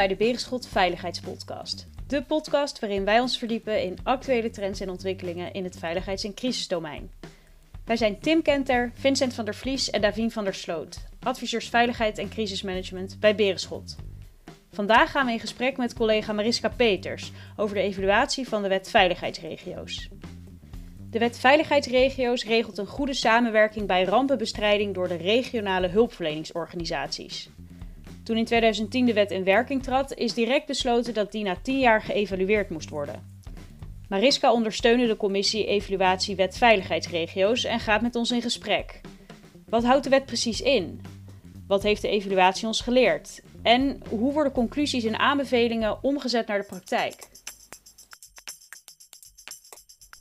bij de Berenschot Veiligheidspodcast. De podcast waarin wij ons verdiepen in actuele trends en ontwikkelingen in het veiligheids- en crisisdomein. Wij zijn Tim Kenter, Vincent van der Vlies en Davien van der Sloot, adviseurs veiligheid en crisismanagement bij Berenschot. Vandaag gaan we in gesprek met collega Mariska Peters over de evaluatie van de wet veiligheidsregio's. De wet veiligheidsregio's regelt een goede samenwerking bij rampenbestrijding door de regionale hulpverleningsorganisaties. Toen in 2010 de wet in werking trad, is direct besloten dat die na 10 jaar geëvalueerd moest worden. Mariska ondersteunde de commissie Evaluatie Wet Veiligheidsregio's en gaat met ons in gesprek. Wat houdt de wet precies in? Wat heeft de evaluatie ons geleerd? En hoe worden conclusies en aanbevelingen omgezet naar de praktijk?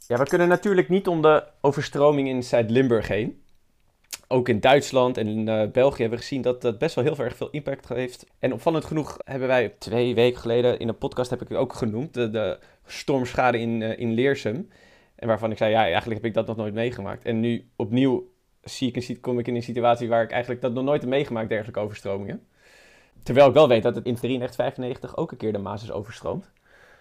Ja, we kunnen natuurlijk niet om de overstroming in Zuid-Limburg heen. Ook in Duitsland en uh, België hebben we gezien dat dat best wel heel erg veel impact heeft. En opvallend genoeg hebben wij twee weken geleden in een podcast, heb ik ook genoemd, de, de stormschade in, uh, in Leersum. En waarvan ik zei, ja, eigenlijk heb ik dat nog nooit meegemaakt. En nu opnieuw zie ik een, kom ik in een situatie waar ik eigenlijk dat nog nooit heb meegemaakt, dergelijke overstromingen. Terwijl ik wel weet dat het in 93 ook een keer de Maas is overstroomd.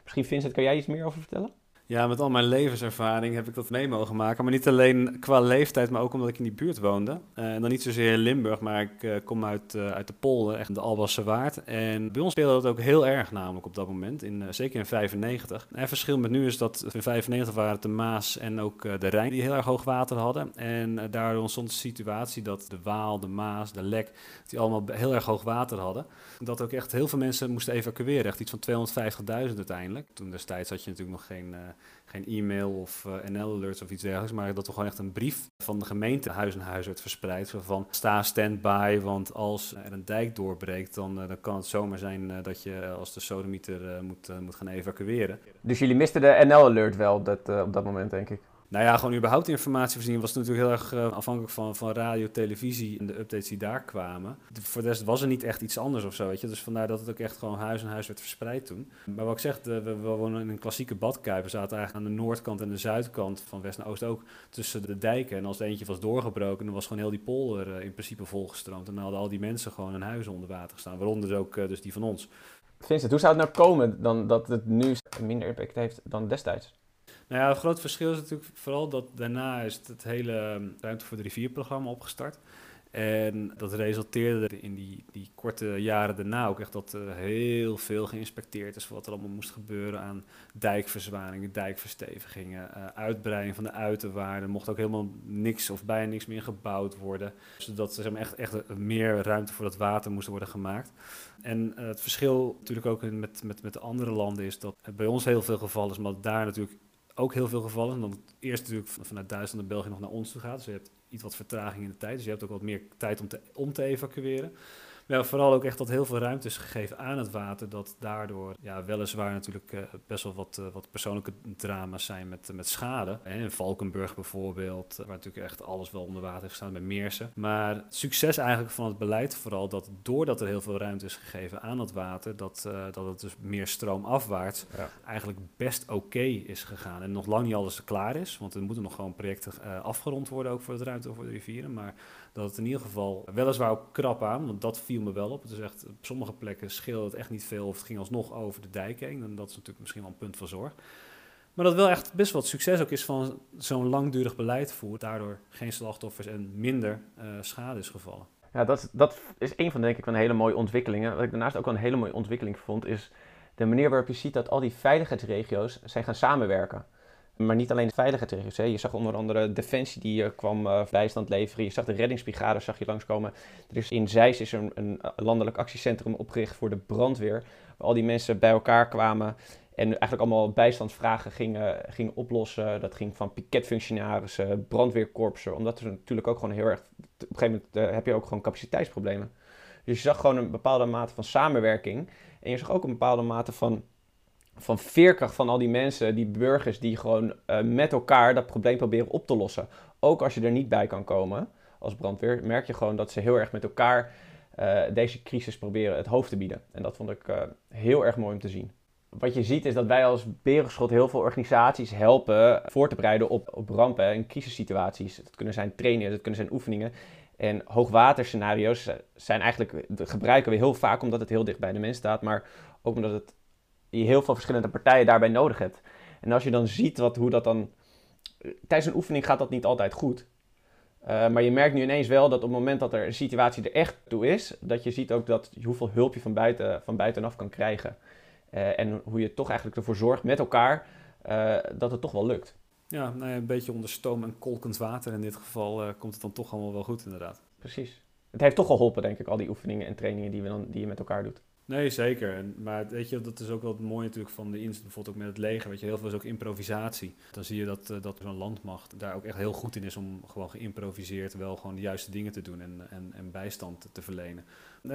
Misschien Vincent, kan jij iets meer over vertellen? Ja, met al mijn levenservaring heb ik dat mee mogen maken. Maar niet alleen qua leeftijd, maar ook omdat ik in die buurt woonde. Uh, en dan niet zozeer in Limburg, maar ik uh, kom uit, uh, uit de Polder, echt de Albasse Waard. En bij ons speelde dat ook heel erg namelijk op dat moment, in, zeker in 95. En het verschil met nu is dat in 95 waren het de Maas en ook de Rijn die heel erg hoog water hadden. En daardoor ontstond de situatie dat de Waal, de Maas, de Lek, die allemaal heel erg hoog water hadden. Dat ook echt heel veel mensen moesten evacueren, echt iets van 250.000 uiteindelijk. Toen destijds had je natuurlijk nog geen geen e-mail of uh, NL-alerts of iets dergelijks, maar dat er gewoon echt een brief van de gemeente huis en huis werd verspreid. Van sta stand-by, want als er een dijk doorbreekt, dan, uh, dan kan het zomaar zijn uh, dat je als de sodemieter moet, moet gaan evacueren. Dus jullie misten de NL-alert wel dat, op dat moment, denk ik? Nou ja, gewoon überhaupt informatievoorziening was natuurlijk heel erg uh, afhankelijk van, van radio, televisie en de updates die daar kwamen. Voor de rest was er niet echt iets anders of zo, weet je. Dus vandaar dat het ook echt gewoon huis en huis werd verspreid toen. Maar wat ik zeg, we, wonen in een klassieke badkuip. We zaten eigenlijk aan de noordkant en de zuidkant, van west naar oost ook, tussen de dijken. En als er eentje was doorgebroken, dan was gewoon heel die polder uh, in principe volgestroomd. En dan hadden al die mensen gewoon hun huis onder water gestaan, waaronder ook uh, dus die van ons. Vincent, hoe zou het nou komen dan dat het nu minder impact heeft dan destijds? Nou ja, het groot verschil is natuurlijk vooral dat daarna is het hele Ruimte voor de Rivierprogramma opgestart. En dat resulteerde in die, die korte jaren daarna ook echt dat er heel veel geïnspecteerd is wat er allemaal moest gebeuren aan dijkverzwaringen, dijkverstevigingen, uh, uitbreiding van de uiterwaarden. Er mocht ook helemaal niks of bijna niks meer gebouwd worden. Zodat er echt, echt meer ruimte voor dat water moest worden gemaakt. En uh, het verschil natuurlijk ook met, met, met de andere landen is dat bij ons heel veel gevallen is, maar daar natuurlijk ook heel veel gevallen. Dan eerst natuurlijk vanuit Duitsland en België nog naar ons toe gaat. Dus je hebt iets wat vertraging in de tijd. Dus je hebt ook wat meer tijd om te, om te evacueren. Vooral ook echt dat heel veel ruimte is gegeven aan het water. Dat daardoor ja, weliswaar natuurlijk uh, best wel wat, uh, wat persoonlijke drama's zijn met, uh, met schade. In Valkenburg bijvoorbeeld, waar natuurlijk echt alles wel onder water heeft gestaan bij Meersen. Maar succes eigenlijk van het beleid vooral dat doordat er heel veel ruimte is gegeven aan het water, dat, dat het dus meer stroomafwaarts ja. eigenlijk best oké okay is gegaan. En nog lang niet alles klaar is, want er moeten nog gewoon projecten afgerond worden ook voor het ruimte voor de rivieren. Maar dat het in ieder geval weliswaar ook krap aan, want dat viel me wel op. Het is echt, op sommige plekken scheelde het echt niet veel of het ging alsnog over de dijk heen. En dat is natuurlijk misschien wel een punt van zorg. Maar dat wel echt best wat succes ook is van zo'n langdurig beleid voert. Daardoor geen slachtoffers en minder uh, schade is gevallen. Ja, dat, dat is een van denk ik van hele mooie ontwikkelingen. Wat ik daarnaast ook een hele mooie ontwikkeling vond, is de manier waarop je ziet dat al die veiligheidsregio's zijn gaan samenwerken. Maar niet alleen de veiligheidsregio's. Hè. Je zag onder andere Defensie die uh, kwam uh, bijstand leveren. Je zag de reddingsbrigade zag je langskomen. Er is in Zeist is een, een, landelijk actiecentrum opgericht voor de brandweer. Waar al die mensen bij elkaar kwamen. En eigenlijk allemaal bijstandsvragen gingen, gingen oplossen. Dat ging van piketfunctionarissen, brandweerkorpsen. Omdat er natuurlijk ook gewoon heel erg... Op een gegeven moment uh, heb je ook gewoon capaciteitsproblemen. Dus je zag gewoon een bepaalde mate van samenwerking. En je zag ook een bepaalde mate van van veerkracht van al die mensen, die burgers die gewoon uh, met elkaar dat probleem proberen op te lossen. Ook als je er niet bij kan komen als brandweer, merk je gewoon dat ze heel erg met elkaar uh, deze crisis proberen het hoofd te bieden. En dat vond ik uh, heel erg mooi om te zien. Wat je ziet is dat wij als Berenschot heel veel organisaties helpen voor te bereiden op, op rampen en crisissituaties. Dat kunnen zijn trainingen, dat kunnen zijn oefeningen. En hoogwaterscenario's zijn eigenlijk, gebruiken we heel vaak omdat het heel dicht bij de mens staat. Maar Ook omdat het, je heel veel verschillende partijen daarbij nodig hebt. En als je dan ziet wat, hoe dat dan... Tijdens een oefening gaat dat niet altijd goed. Uh, maar je merkt nu ineens wel dat op het moment dat er een situatie er echt toe is, dat je ziet ook dat hoeveel hulp je van, buiten, van buitenaf kan krijgen. Uh, en hoe je toch eigenlijk ervoor zorgt met elkaar uh, dat het toch wel lukt. Ja, nou ja, een beetje onder stoom en kolkend water in dit geval komt het dan toch allemaal wel goed inderdaad. Precies. Het heeft toch geholpen denk ik, al die oefeningen en trainingen die, we dan, die je met elkaar doet. Nee, zeker. Maar weet je, dat is ook wel het mooie natuurlijk van de inzet, bijvoorbeeld ook met het leger. Weet je, heel veel is ook improvisatie. Dan zie je dat, uh, dat zo'n landmacht daar ook echt heel goed in is om gewoon geïmproviseerd wel gewoon de juiste dingen te doen en, en, en bijstand te verlenen.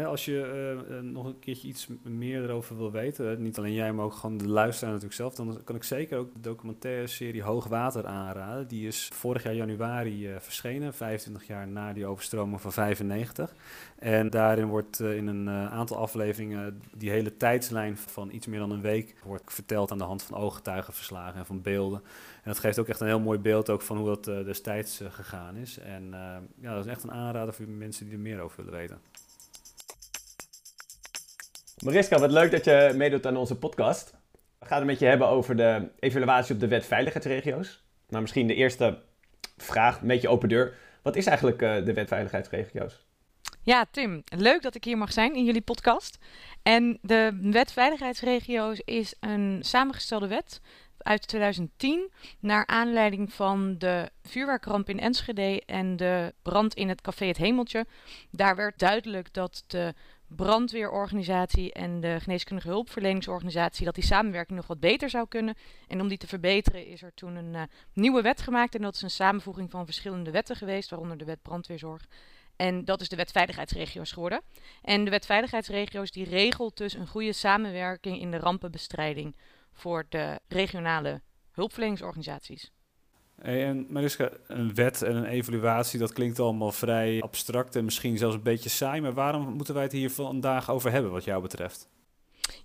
Als je uh, nog een keertje iets meer erover wil weten, niet alleen jij, maar ook gewoon de luisteraar natuurlijk zelf, dan kan ik zeker ook de documentaire serie Hoogwater aanraden. Die is vorig jaar januari uh, verschenen, 25 jaar na die overstroming van 95. En daarin wordt in een aantal afleveringen die hele tijdslijn van iets meer dan een week wordt verteld aan de hand van ooggetuigenverslagen en van beelden. En dat geeft ook echt een heel mooi beeld ook van hoe dat destijds gegaan is. En ja, dat is echt een aanrader voor mensen die er meer over willen weten. Mariska, wat leuk dat je meedoet aan onze podcast. We gaan het met je hebben over de evaluatie op de wet veiligheidsregio's. Nou, misschien de eerste vraag, een beetje open deur. Wat is eigenlijk uh, de wet veiligheidsregio's? Ja, Tim, leuk dat ik hier mag zijn in jullie podcast. En de wet veiligheidsregio's is een samengestelde wet uit 2010 naar aanleiding van de vuurwerkramp in Enschede en de brand in het café Het Hemeltje. Daar werd duidelijk dat de brandweerorganisatie en de geneeskundige hulpverleningsorganisatie, dat die samenwerking nog wat beter zou kunnen. En om die te verbeteren is er toen een uh, nieuwe wet gemaakt. En dat is een samenvoeging van verschillende wetten geweest, waaronder de wet brandweerzorg. En dat is de wet veiligheidsregio's geworden. En de wet veiligheidsregio's die regelt dus een goede samenwerking in de rampenbestrijding voor de regionale hulpverleningsorganisaties. Hey, en Mariska, een wet en een evaluatie, dat klinkt allemaal vrij abstract en misschien zelfs een beetje saai. Maar waarom moeten wij het hier vandaag over hebben, wat jou betreft?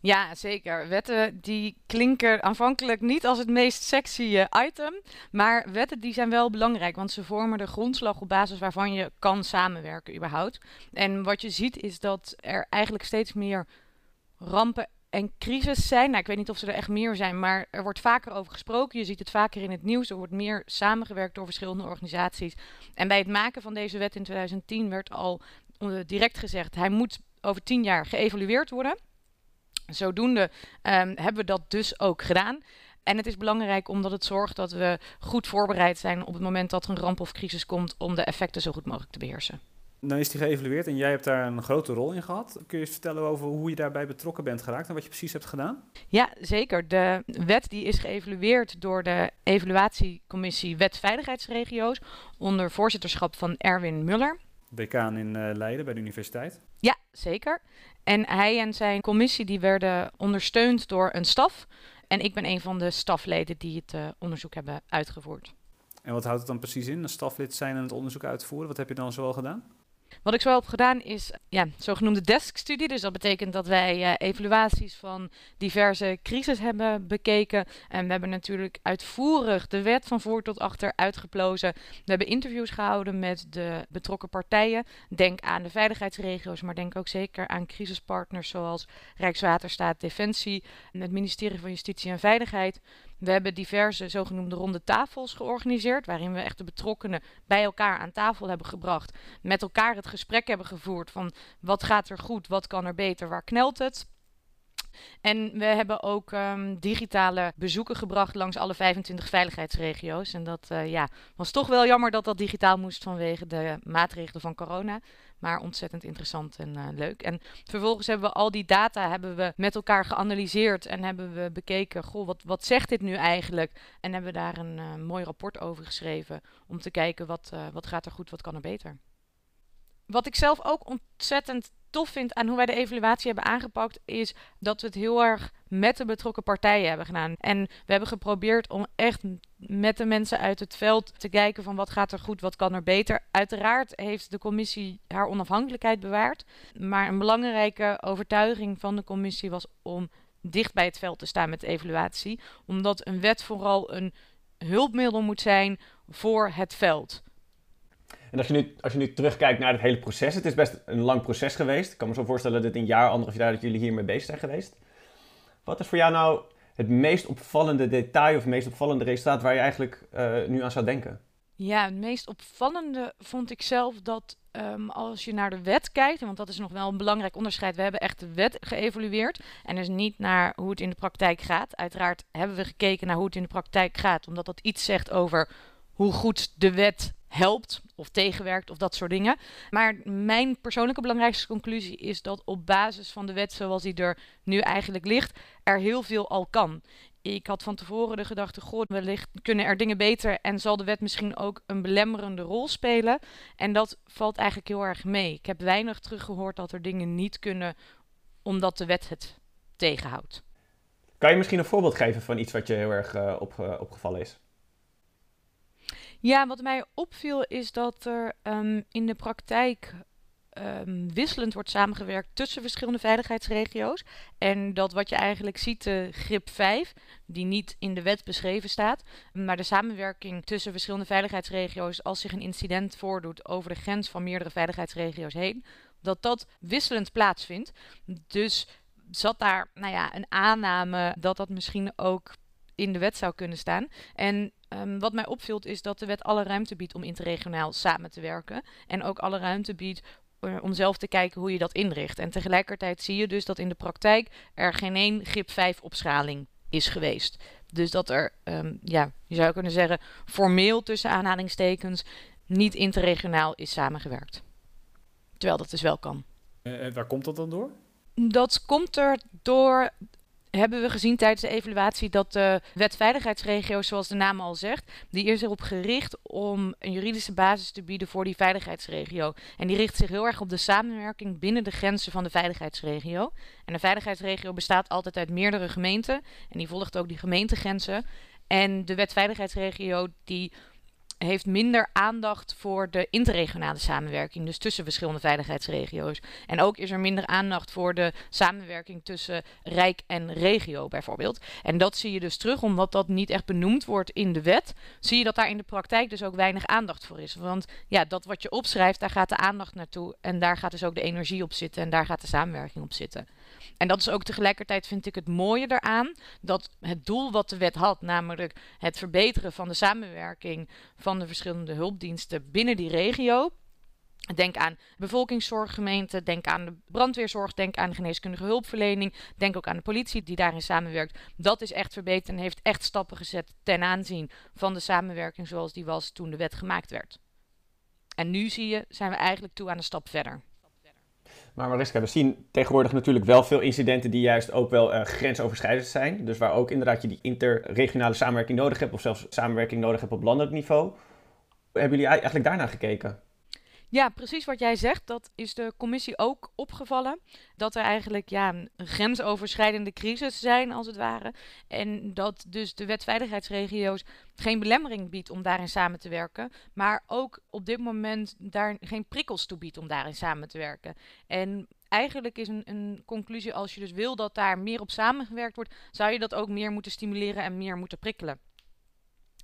Ja, zeker. Wetten die klinken aanvankelijk niet als het meest sexy uh, item. Maar wetten die zijn wel belangrijk, want ze vormen de grondslag op basis waarvan je kan samenwerken überhaupt. En wat je ziet is dat er eigenlijk steeds meer rampen en crisis zijn. Nou, ik weet niet of ze er echt meer zijn, maar er wordt vaker over gesproken. Je ziet het vaker in het nieuws. Er wordt meer samengewerkt door verschillende organisaties. En bij het maken van deze wet in 2010 werd al eh, direct gezegd: hij moet over tien jaar geëvalueerd worden. Zodoende um, hebben we dat dus ook gedaan. En het is belangrijk omdat het zorgt dat we goed voorbereid zijn op het moment dat er een ramp of crisis komt om de effecten zo goed mogelijk te beheersen. Dan is die geëvalueerd en jij hebt daar een grote rol in gehad. Kun je eens vertellen over hoe je daarbij betrokken bent geraakt en wat je precies hebt gedaan? Ja, zeker. De wet die is geëvalueerd door de evaluatiecommissie Wet Veiligheidsregio's onder voorzitterschap van Erwin Muller. Decaan in uh, Leiden bij de universiteit. Ja, zeker. En hij en zijn commissie die werden ondersteund door een staf. En ik ben een van de stafleden die het uh, onderzoek hebben uitgevoerd. En wat houdt het dan precies in, een staflid zijn en het onderzoek uitvoeren? Wat heb je dan zoal gedaan? Wat ik zo heb gedaan is ja, zogenoemde deskstudie. Dus dat betekent dat wij uh, evaluaties van diverse crisis hebben bekeken. En we hebben natuurlijk uitvoerig de wet van voor tot achter uitgeplozen. We hebben interviews gehouden met de betrokken partijen. Denk aan de veiligheidsregio's, maar denk ook zeker aan crisispartners zoals Rijkswaterstaat, Defensie, en het ministerie van Justitie en Veiligheid. We hebben diverse zogenoemde ronde tafels georganiseerd, waarin we echt de betrokkenen bij elkaar aan tafel hebben gebracht. Met elkaar het gesprek hebben gevoerd van wat gaat er goed, wat kan er beter, waar knelt het. En we hebben ook um, digitale bezoeken gebracht langs alle 25 veiligheidsregio's. En dat uh, ja, was toch wel jammer dat dat digitaal moest vanwege de maatregelen van corona. Maar ontzettend interessant en uh, leuk. En vervolgens hebben we al die data hebben we met elkaar geanalyseerd en hebben we bekeken, goh, wat, wat zegt dit nu eigenlijk? En hebben we daar een uh, mooi rapport over geschreven om te kijken wat, wat gaat er goed, wat kan er beter. Wat ik zelf ook ontzettend tof vind aan hoe wij de evaluatie hebben aangepakt, is dat we het heel erg met de betrokken partijen hebben gedaan. En we hebben geprobeerd om echt met de mensen uit het veld te kijken van wat gaat er goed, wat kan er beter. Uiteraard heeft de commissie haar onafhankelijkheid bewaard. Maar een belangrijke overtuiging van de commissie was om dicht bij het veld te staan met de evaluatie. Omdat een wet vooral een hulpmiddel moet zijn voor het veld. En als je, nu, als je nu terugkijkt naar het hele proces, het is best een lang proces geweest. Ik kan me zo voorstellen dat dit een jaar, anderhalf jaar dat jullie hiermee bezig zijn geweest. Wat is voor jou nou het meest opvallende detail of het meest opvallende resultaat waar je eigenlijk uh, nu aan zou denken? Ja, het meest opvallende vond ik zelf dat um, als je naar de wet kijkt, want dat is nog wel een belangrijk onderscheid. We hebben echt de wet geëvalueerd en dus niet naar hoe het in de praktijk gaat. Uiteraard hebben we gekeken naar hoe het in de praktijk gaat, omdat dat iets zegt over hoe goed de wet helpt of tegenwerkt of dat soort dingen. Maar mijn persoonlijke belangrijkste conclusie is dat op basis van de wet zoals die er nu eigenlijk ligt, er heel veel al kan. Ik had van tevoren de gedachte, god, wellicht kunnen er dingen beter en zal de wet misschien ook een belemmerende rol spelen. En dat valt eigenlijk heel erg mee. Ik heb weinig teruggehoord dat er dingen niet kunnen omdat de wet het tegenhoudt. Kan je misschien een voorbeeld geven van iets wat je heel erg uh, opgevallen is? Ja, wat mij opviel is dat er um, in de praktijk um, wisselend wordt samengewerkt tussen verschillende veiligheidsregio's. En dat wat je eigenlijk ziet, de grip 5, die niet in de wet beschreven staat, maar de samenwerking tussen verschillende veiligheidsregio's als zich een incident voordoet over de grens van meerdere veiligheidsregio's heen, dat dat wisselend plaatsvindt. Dus zat daar nou ja, een aanname dat dat misschien ook in de wet zou kunnen staan. En um, wat mij opviel is dat de wet alle ruimte biedt om interregionaal samen te werken. En ook alle ruimte biedt eh, om zelf te kijken hoe je dat inricht. En tegelijkertijd zie je dus dat in de praktijk er geen één grip 5 opschaling is geweest. Dus dat er, um, ja, je zou kunnen zeggen, formeel tussen aanhalingstekens niet interregionaal is samengewerkt. Terwijl dat dus wel kan. En waar komt dat dan door? Dat komt er door hebben we gezien tijdens de evaluatie dat de wet veiligheidsregio's, zoals de naam al zegt, die is erop gericht om een juridische basis te bieden voor die veiligheidsregio. En die richt zich heel erg op de samenwerking binnen de grenzen van de veiligheidsregio. En de veiligheidsregio bestaat altijd uit meerdere gemeenten en die volgt ook die gemeentegrenzen. En de wet veiligheidsregio die heeft minder aandacht voor de interregionale samenwerking, dus tussen verschillende veiligheidsregio's. En ook is er minder aandacht voor de samenwerking tussen Rijk en regio bijvoorbeeld. En dat zie je dus terug, omdat dat niet echt benoemd wordt in de wet, zie je dat daar in de praktijk dus ook weinig aandacht voor is. Want ja, dat wat je opschrijft, daar gaat de aandacht naartoe en daar gaat dus ook de energie op zitten en daar gaat de samenwerking op zitten. En dat is ook tegelijkertijd, vind ik, het mooie eraan. Dat het doel wat de wet had, namelijk het verbeteren van de samenwerking van de verschillende hulpdiensten binnen die regio. Denk aan bevolkingszorggemeenten, denk aan de brandweerzorg, denk aan de geneeskundige hulpverlening, denk ook aan de politie die daarin samenwerkt. Dat is echt verbeterd en heeft echt stappen gezet ten aanzien van de samenwerking zoals die was toen de wet gemaakt werd. En nu zie je, zijn we eigenlijk toe aan een stap verder. Maar Mariska, we zien tegenwoordig natuurlijk wel veel incidenten die juist ook wel uh, grensoverschrijdend zijn. Dus waar ook inderdaad je die interregionale samenwerking nodig hebt, of zelfs samenwerking nodig hebt op landelijk niveau. Hebben jullie eigenlijk daarnaar gekeken? Ja, precies wat jij zegt. Dat is de commissie ook opgevallen. Dat er eigenlijk ja, een grensoverschrijdende crisis zijn, als het ware. En dat dus de wetveiligheidsregio's geen belemmering biedt om daarin samen te werken. Maar ook op dit moment daar geen prikkels toe biedt om daarin samen te werken. En eigenlijk is een, een, conclusie, als je dus wil dat daar meer op samengewerkt wordt, zou je dat ook meer moeten stimuleren en meer moeten prikkelen.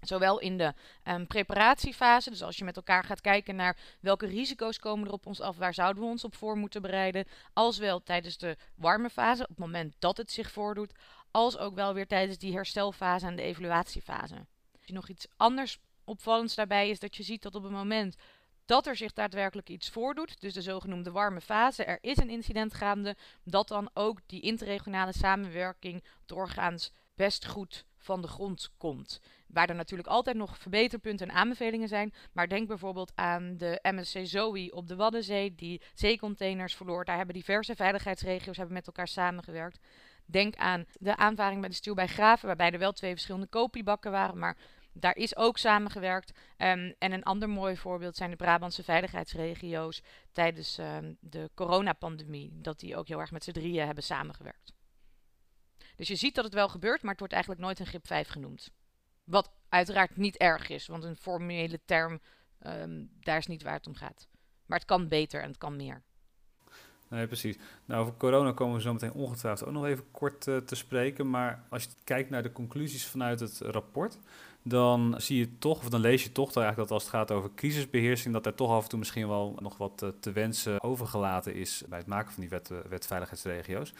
Zowel in de um, preparatiefase, dus als je met elkaar gaat kijken naar welke risico's komen er op ons af, waar zouden we ons op voor moeten bereiden, als wel tijdens de warme fase, op het moment dat het zich voordoet, als ook wel weer tijdens die herstelfase en de evaluatiefase. Nog iets anders opvallends daarbij is dat je ziet dat op het moment dat er zich daadwerkelijk iets voordoet, dus de zogenoemde warme fase, er is een incident gaande, dat dan ook die interregionale samenwerking doorgaans best goed van de grond komt. Waar er natuurlijk altijd nog verbeterpunten en aanbevelingen zijn. Maar denk bijvoorbeeld aan de MSC Zoe op de Waddenzee, die zeecontainers verloor. Daar hebben diverse veiligheidsregio's hebben met elkaar samengewerkt. Denk aan de aanvaring bij de stuur bij Graven, waarbij er wel twee verschillende kopiebakken waren, maar daar is ook samengewerkt. Um, en een ander mooi voorbeeld zijn de Brabantse veiligheidsregio's tijdens um, de coronapandemie. Dat die ook heel erg met z'n drieën hebben samengewerkt. Dus je ziet dat het wel gebeurt, maar het wordt eigenlijk nooit een grip 5 genoemd. Wat uiteraard niet erg is, want een formele term, um, daar is niet waar het om gaat. Maar het kan beter en het kan meer. Nee, precies. Nou, over corona komen we zo meteen ongetwijfeld ook nog even kort uh, te spreken. Maar als je kijkt naar de conclusies vanuit het rapport, dan zie je toch, of dan lees je toch eigenlijk dat als het gaat over crisisbeheersing, dat er toch af en toe misschien wel nog wat uh, te wensen overgelaten is bij het maken van die wet, uh, wetveiligheidsregio's.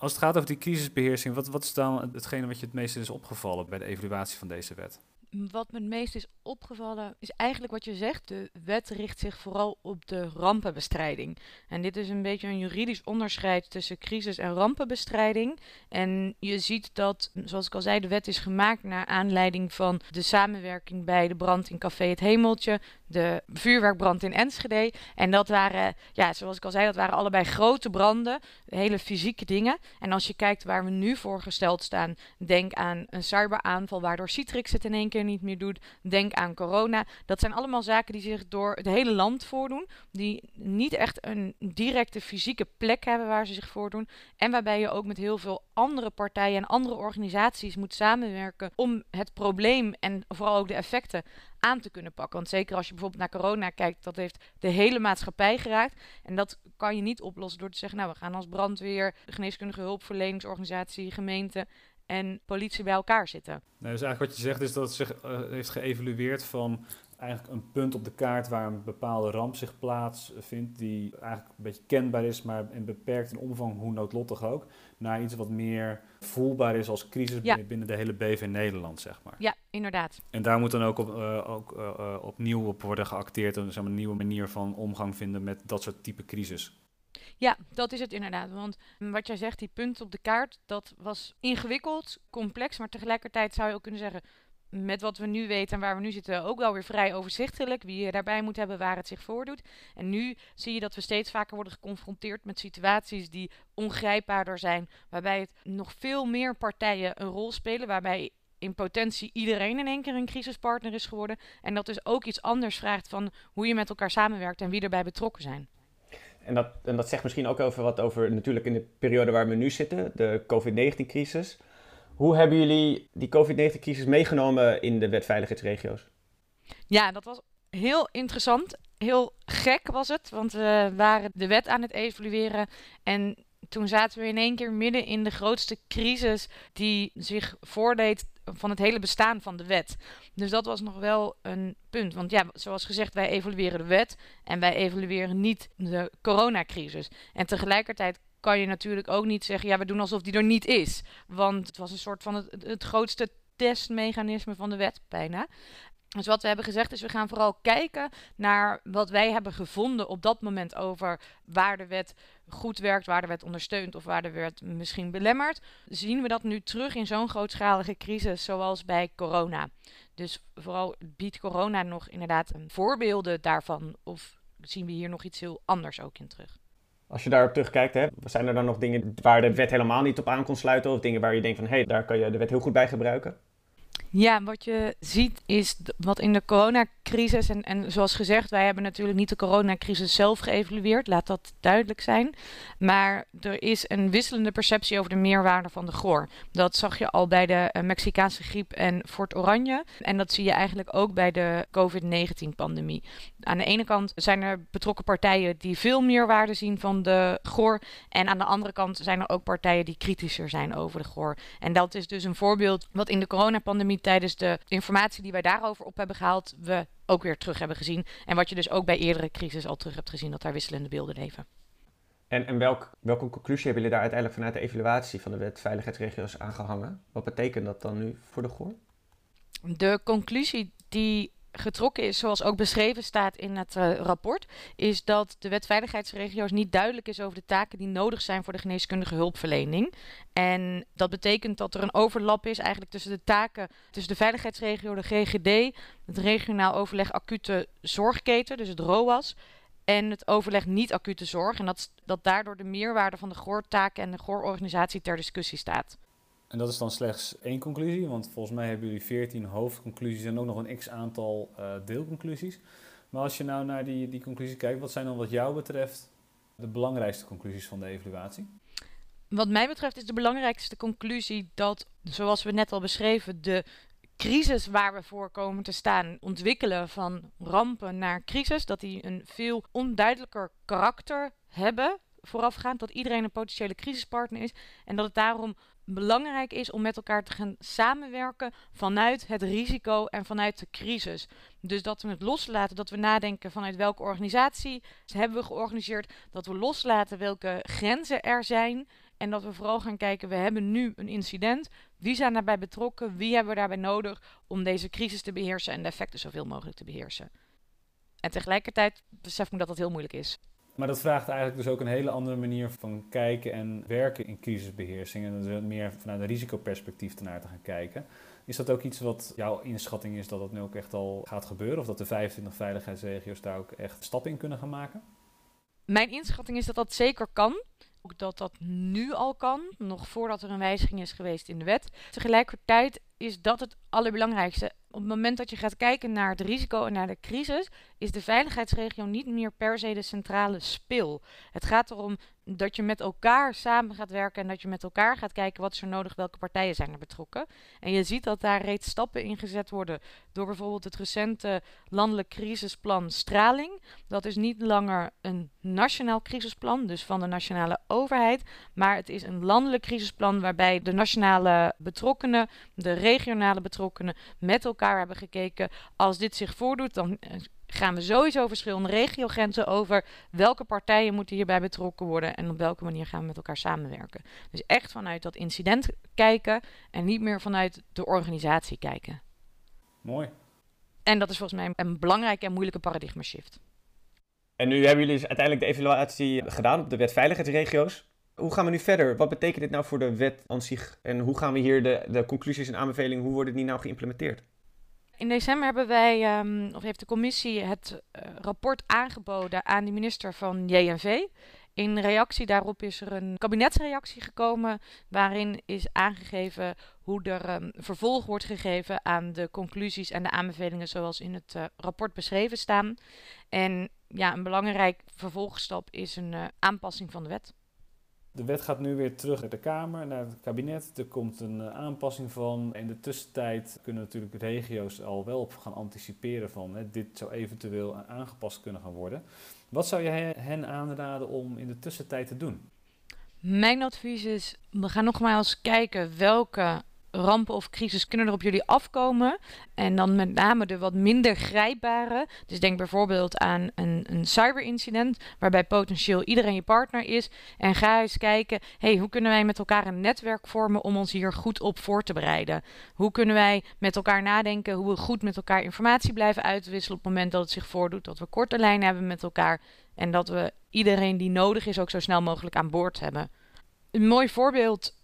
Als het gaat over die crisisbeheersing, wat, wat is dan hetgene wat je het meest is opgevallen bij de evaluatie van deze wet? Wat me het meest is opgevallen is eigenlijk wat je zegt. De wet richt zich vooral op de rampenbestrijding. En dit is een beetje een juridisch onderscheid tussen crisis- en rampenbestrijding. En je ziet dat, zoals ik al zei, de wet is gemaakt naar aanleiding van de samenwerking bij de brand in Café Het Hemeltje, de vuurwerkbrand in Enschede. En dat waren, ja, zoals ik al zei, dat waren allebei grote branden, hele fysieke dingen. En als je kijkt waar we nu voor gesteld staan, denk aan een cyberaanval waardoor Citrix het in één keer niet meer doet. Denk aan corona. Dat zijn allemaal zaken die zich door het hele land voordoen, die niet echt een directe fysieke plek hebben waar ze zich voordoen. En waarbij je ook met heel veel andere partijen en andere organisaties moet samenwerken om het probleem en vooral ook de effecten aan te kunnen pakken. Want zeker als je bijvoorbeeld naar corona kijkt, dat heeft de hele maatschappij geraakt. En dat kan je niet oplossen door te zeggen, nou we gaan als brandweer, geneeskundige hulpverleningsorganisatie, gemeente en politie bij elkaar zitten. Nee, dus eigenlijk wat je zegt is dat het zich uh, heeft geëvalueerd van eigenlijk een punt op de kaart waar een bepaalde ramp zich plaatsvindt, die eigenlijk een beetje kenbaar is, maar in beperkt in omvang, hoe noodlottig ook, naar iets wat meer voelbaar is als crisis binnen de hele BV Nederland, zeg maar. Ja, inderdaad. En daar moet dan ook, op, uh, ook uh, opnieuw op worden geacteerd en een nieuwe manier van omgang vinden met dat soort type crisis. Ja, dat is het inderdaad. Want wat jij zegt, die punten op de kaart, dat was ingewikkeld, complex, maar tegelijkertijd zou je ook kunnen zeggen, met wat we nu weten en waar we nu zitten, ook wel weer vrij overzichtelijk. Wie je daarbij moet hebben waar het zich voordoet. En nu zie je dat we steeds vaker worden geconfronteerd met situaties die ongrijpbaarder zijn. Waarbij het nog veel meer partijen een rol spelen. Waarbij in potentie iedereen in één keer een crisispartner is geworden. En dat dus ook iets anders vraagt van hoe je met elkaar samenwerkt en wie erbij betrokken zijn. En dat, en dat zegt misschien ook over wat over natuurlijk in de periode waar we nu zitten, de COVID-19-crisis. Hoe hebben jullie die COVID-19-crisis meegenomen in de wet veiligheidsregio's? Ja, dat was heel interessant. Heel gek was het, want we waren de wet aan het evalueren. En toen zaten we in één keer midden in de grootste crisis die zich voordeed van het hele bestaan van de wet. Dus dat was nog wel een punt. Want ja, zoals gezegd, wij evalueren de wet en wij evalueren niet de coronacrisis. En tegelijkertijd kan je natuurlijk ook niet zeggen, ja, we doen alsof die er niet is. Want het was een soort van het, het grootste testmechanisme van de wet bijna. Dus wat we hebben gezegd is, we gaan vooral kijken naar wat wij hebben gevonden op dat moment over waar de wet goed werkt, waar de wet ondersteunt of waar de wet misschien belemmert. Zien we dat nu terug in zo'n grootschalige crisis zoals bij corona? Dus vooral biedt corona nog inderdaad voorbeelden daarvan of zien we hier nog iets heel anders ook in terug? Als je daarop terugkijkt, hè, zijn er dan nog dingen waar de wet helemaal niet op aan kon sluiten? Of dingen waar je denkt van, hé, hey, daar kan je de wet heel goed bij gebruiken? Ja, wat je ziet is wat in de coronacrisis, en, en zoals gezegd, wij hebben natuurlijk niet de coronacrisis zelf geëvalueerd, laat dat duidelijk zijn. Maar er is een wisselende perceptie over de meerwaarde van de GOR. Dat zag je al bij de uh, Mexicaanse griep en Fort Oranje. En dat zie je eigenlijk ook bij de COVID-19-pandemie. Aan de ene kant zijn er betrokken partijen die veel meerwaarde zien van de GOR. En aan de andere kant zijn er ook partijen die kritischer zijn over de GOR. En dat is dus een voorbeeld wat in de coronapandemie tijdens de informatie die wij daarover op hebben gehaald, we ook weer terug hebben gezien. En wat je dus ook bij eerdere crisis al terug hebt gezien, dat daar wisselende beelden leven. En, en welk, welke conclusie hebben jullie daar uiteindelijk vanuit de evaluatie van de wet veiligheidsregio's aangehangen? Wat betekent dat dan nu voor de GOR? De conclusie die getrokken is, zoals ook beschreven staat in het uh, rapport, is dat de wet veiligheidsregio's niet duidelijk is over de taken die nodig zijn voor de geneeskundige hulpverlening. En dat betekent dat er een overlap is eigenlijk tussen de taken tussen de veiligheidsregio, de GGD, het regionaal overleg acute zorgketen, dus het ROAS, en het overleg niet acute zorg. En dat, dat daardoor de meerwaarde van de GOR-taken en de GOR-organisatie ter discussie staat. En dat is dan slechts één conclusie, want volgens mij hebben jullie 14 hoofdconclusies en ook nog een x aantal uh, deelconclusies. Maar als je nou naar die, die conclusie kijkt, wat zijn dan wat jou betreft de belangrijkste conclusies van de evaluatie? Wat mij betreft is de belangrijkste conclusie dat, zoals we net al beschreven, de crisis waar we voor komen te staan, ontwikkelen van rampen naar crisis, dat die een veel onduidelijker karakter hebben voorafgaand, dat iedereen een potentiële crisispartner is en dat het daarom belangrijk is om met elkaar te gaan samenwerken vanuit het risico en vanuit de crisis. Dus dat we het loslaten, dat we nadenken vanuit welke organisatie hebben we georganiseerd, dat we loslaten welke grenzen er zijn En dat we vooral gaan kijken, we hebben nu een incident. Wie zijn daarbij betrokken? Wie hebben we daarbij nodig om deze crisis te beheersen en de effecten zoveel mogelijk te beheersen? En tegelijkertijd besef ik dat dat heel moeilijk is. Maar dat vraagt eigenlijk dus ook een hele andere manier van kijken en werken in crisisbeheersing. En dus meer vanuit een risicoperspectief ernaar te gaan kijken. Is dat ook iets wat jouw inschatting is dat dat nu ook echt al gaat gebeuren? Of dat de 25 veiligheidsregio's daar ook echt stappen in kunnen gaan maken? Mijn inschatting is dat dat zeker kan. Ook dat dat nu al kan, nog voordat er een wijziging is geweest in de wet. Tegelijkertijd is dat het allerbelangrijkste. Op het moment dat je gaat kijken naar het risico en naar de crisis, is de veiligheidsregio niet meer per se de centrale spil. Het gaat erom dat je met elkaar samen gaat werken en dat je met elkaar gaat kijken wat is er nodig, welke partijen zijn er betrokken. En je ziet dat daar reeds stappen in gezet worden door bijvoorbeeld het recente landelijk crisisplan Straling. Dat is niet langer een nationaal crisisplan, dus van de nationale overheid, maar het is een landelijk crisisplan waarbij de nationale betrokkenen, de regionale betrokkenen met elkaar hebben gekeken. Als dit zich voordoet, dan eh, gaan we sowieso verschillende regiogrenzen over. Welke partijen moeten hierbij betrokken worden en op welke manier gaan we met elkaar samenwerken. Dus echt vanuit dat incident kijken en niet meer vanuit de organisatie kijken. Mooi. En dat is volgens mij een belangrijke en moeilijke paradigma shift. En nu hebben jullie dus uiteindelijk de evaluatie gedaan op de wet veiligheidsregio's. Hoe gaan we nu verder? Wat betekent dit nou voor de wet aan zich? En hoe gaan we hier de, de conclusies en aanbevelingen, hoe worden die nou geïmplementeerd? In december hebben wij, um, of heeft de commissie het uh, rapport aangeboden aan de minister van JNV. In reactie daarop is er een kabinetsreactie gekomen waarin is aangegeven hoe er um, vervolg wordt gegeven aan de conclusies en de aanbevelingen zoals in het uh, rapport beschreven staan. En ja, een belangrijk vervolgstap is een uh, aanpassing van de wet. De wet gaat nu weer terug naar de Kamer, naar het kabinet. Er komt een uh, aanpassing van. In de tussentijd kunnen natuurlijk regio's al wel op gaan anticiperen van hè, dit zou eventueel aangepast kunnen gaan worden. Wat zou je hen aanraden om in de tussentijd te doen? Mijn advies is, we gaan nogmaals kijken welke rampen of crisis kunnen er op jullie afkomen. En dan met name de wat minder grijpbare. Dus denk bijvoorbeeld aan een, een cyberincident waarbij potentieel iedereen je partner is. En ga eens kijken, hey, hoe kunnen wij met elkaar een netwerk vormen om ons hier goed op voor te bereiden? Hoe kunnen wij met elkaar nadenken hoe we goed met elkaar informatie blijven uitwisselen op het moment dat het zich voordoet. Dat we korte lijnen hebben met elkaar. En dat we iedereen die nodig is ook zo snel mogelijk aan boord hebben. Een mooi voorbeeld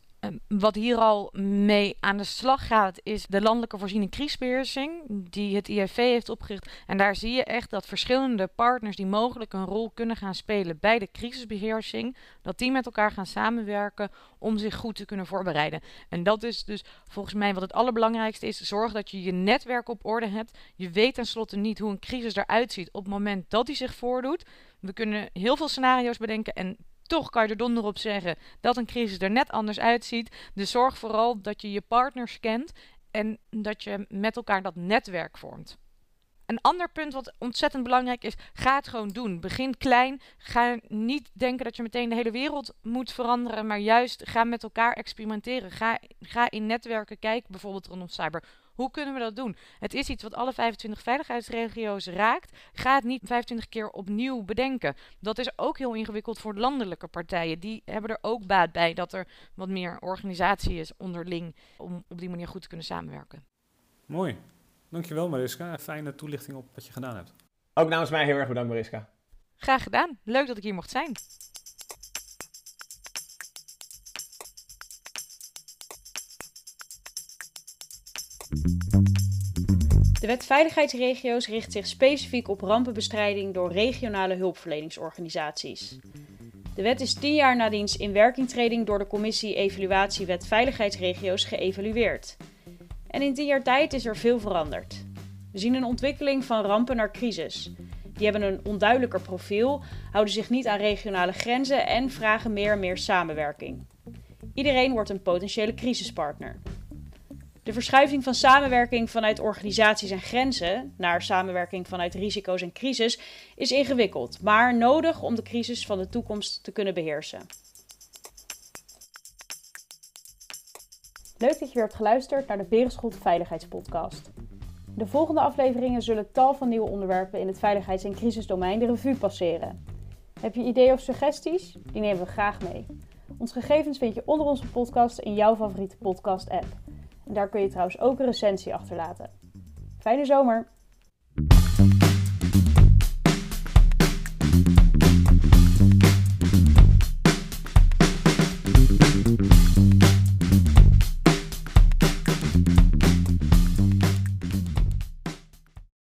wat hier al mee aan de slag gaat, is de landelijke voorziening crisisbeheersing, die het IFV heeft opgericht. En daar zie je echt dat verschillende partners die mogelijk een rol kunnen gaan spelen bij de crisisbeheersing, dat die met elkaar gaan samenwerken om zich goed te kunnen voorbereiden. En dat is dus volgens mij wat het allerbelangrijkste is. Zorg dat je je netwerk op orde hebt. Je weet tenslotte niet hoe een crisis eruit ziet op het moment dat die zich voordoet. We kunnen heel veel scenario's bedenken en toch kan je er donder op zeggen dat een crisis er net anders uitziet. Dus zorg vooral dat je je partners kent en dat je met elkaar dat netwerk vormt. Een ander punt wat ontzettend belangrijk is, ga het gewoon doen. Begin klein. Ga niet denken dat je meteen de hele wereld moet veranderen, maar juist ga met elkaar experimenteren. Ga, ga in netwerken kijken, bijvoorbeeld rondom cyber. Hoe kunnen we dat doen? Het is iets wat alle 25 veiligheidsregio's raakt. Ga het niet 25 keer opnieuw bedenken. Dat is ook heel ingewikkeld voor landelijke partijen. Die hebben er ook baat bij dat er wat meer organisatie is onderling om op die manier goed te kunnen samenwerken. Mooi. Dankjewel Mariska. Fijne toelichting op wat je gedaan hebt. Ook namens mij heel erg bedankt Mariska. Graag gedaan. Leuk dat ik hier mocht zijn. De wet veiligheidsregio's richt zich specifiek op rampenbestrijding door regionale hulpverleningsorganisaties. De wet is tien jaar na diens inwerkingtreding door de commissie Evaluatie Wet Veiligheidsregio's geëvalueerd. En in tien jaar tijd is er veel veranderd. We zien een ontwikkeling van rampen naar crisis. Die hebben een onduidelijker profiel, houden zich niet aan regionale grenzen en vragen meer en meer samenwerking. Iedereen wordt een potentiële crisispartner. De verschuiving van samenwerking vanuit organisaties en grenzen naar samenwerking vanuit risico's en crisis is ingewikkeld, maar nodig om de crisis van de toekomst te kunnen beheersen. Leuk dat je weer hebt geluisterd naar de Berenschot Veiligheidspodcast. De volgende afleveringen zullen tal van nieuwe onderwerpen in het veiligheids- en crisisdomein de revue passeren. Heb je ideeën of suggesties? Die nemen we graag mee. Onze gegevens vind je onder onze podcast in jouw favoriete podcast-app. Daar kun je trouwens ook een recensie achterlaten. Fijne zomer!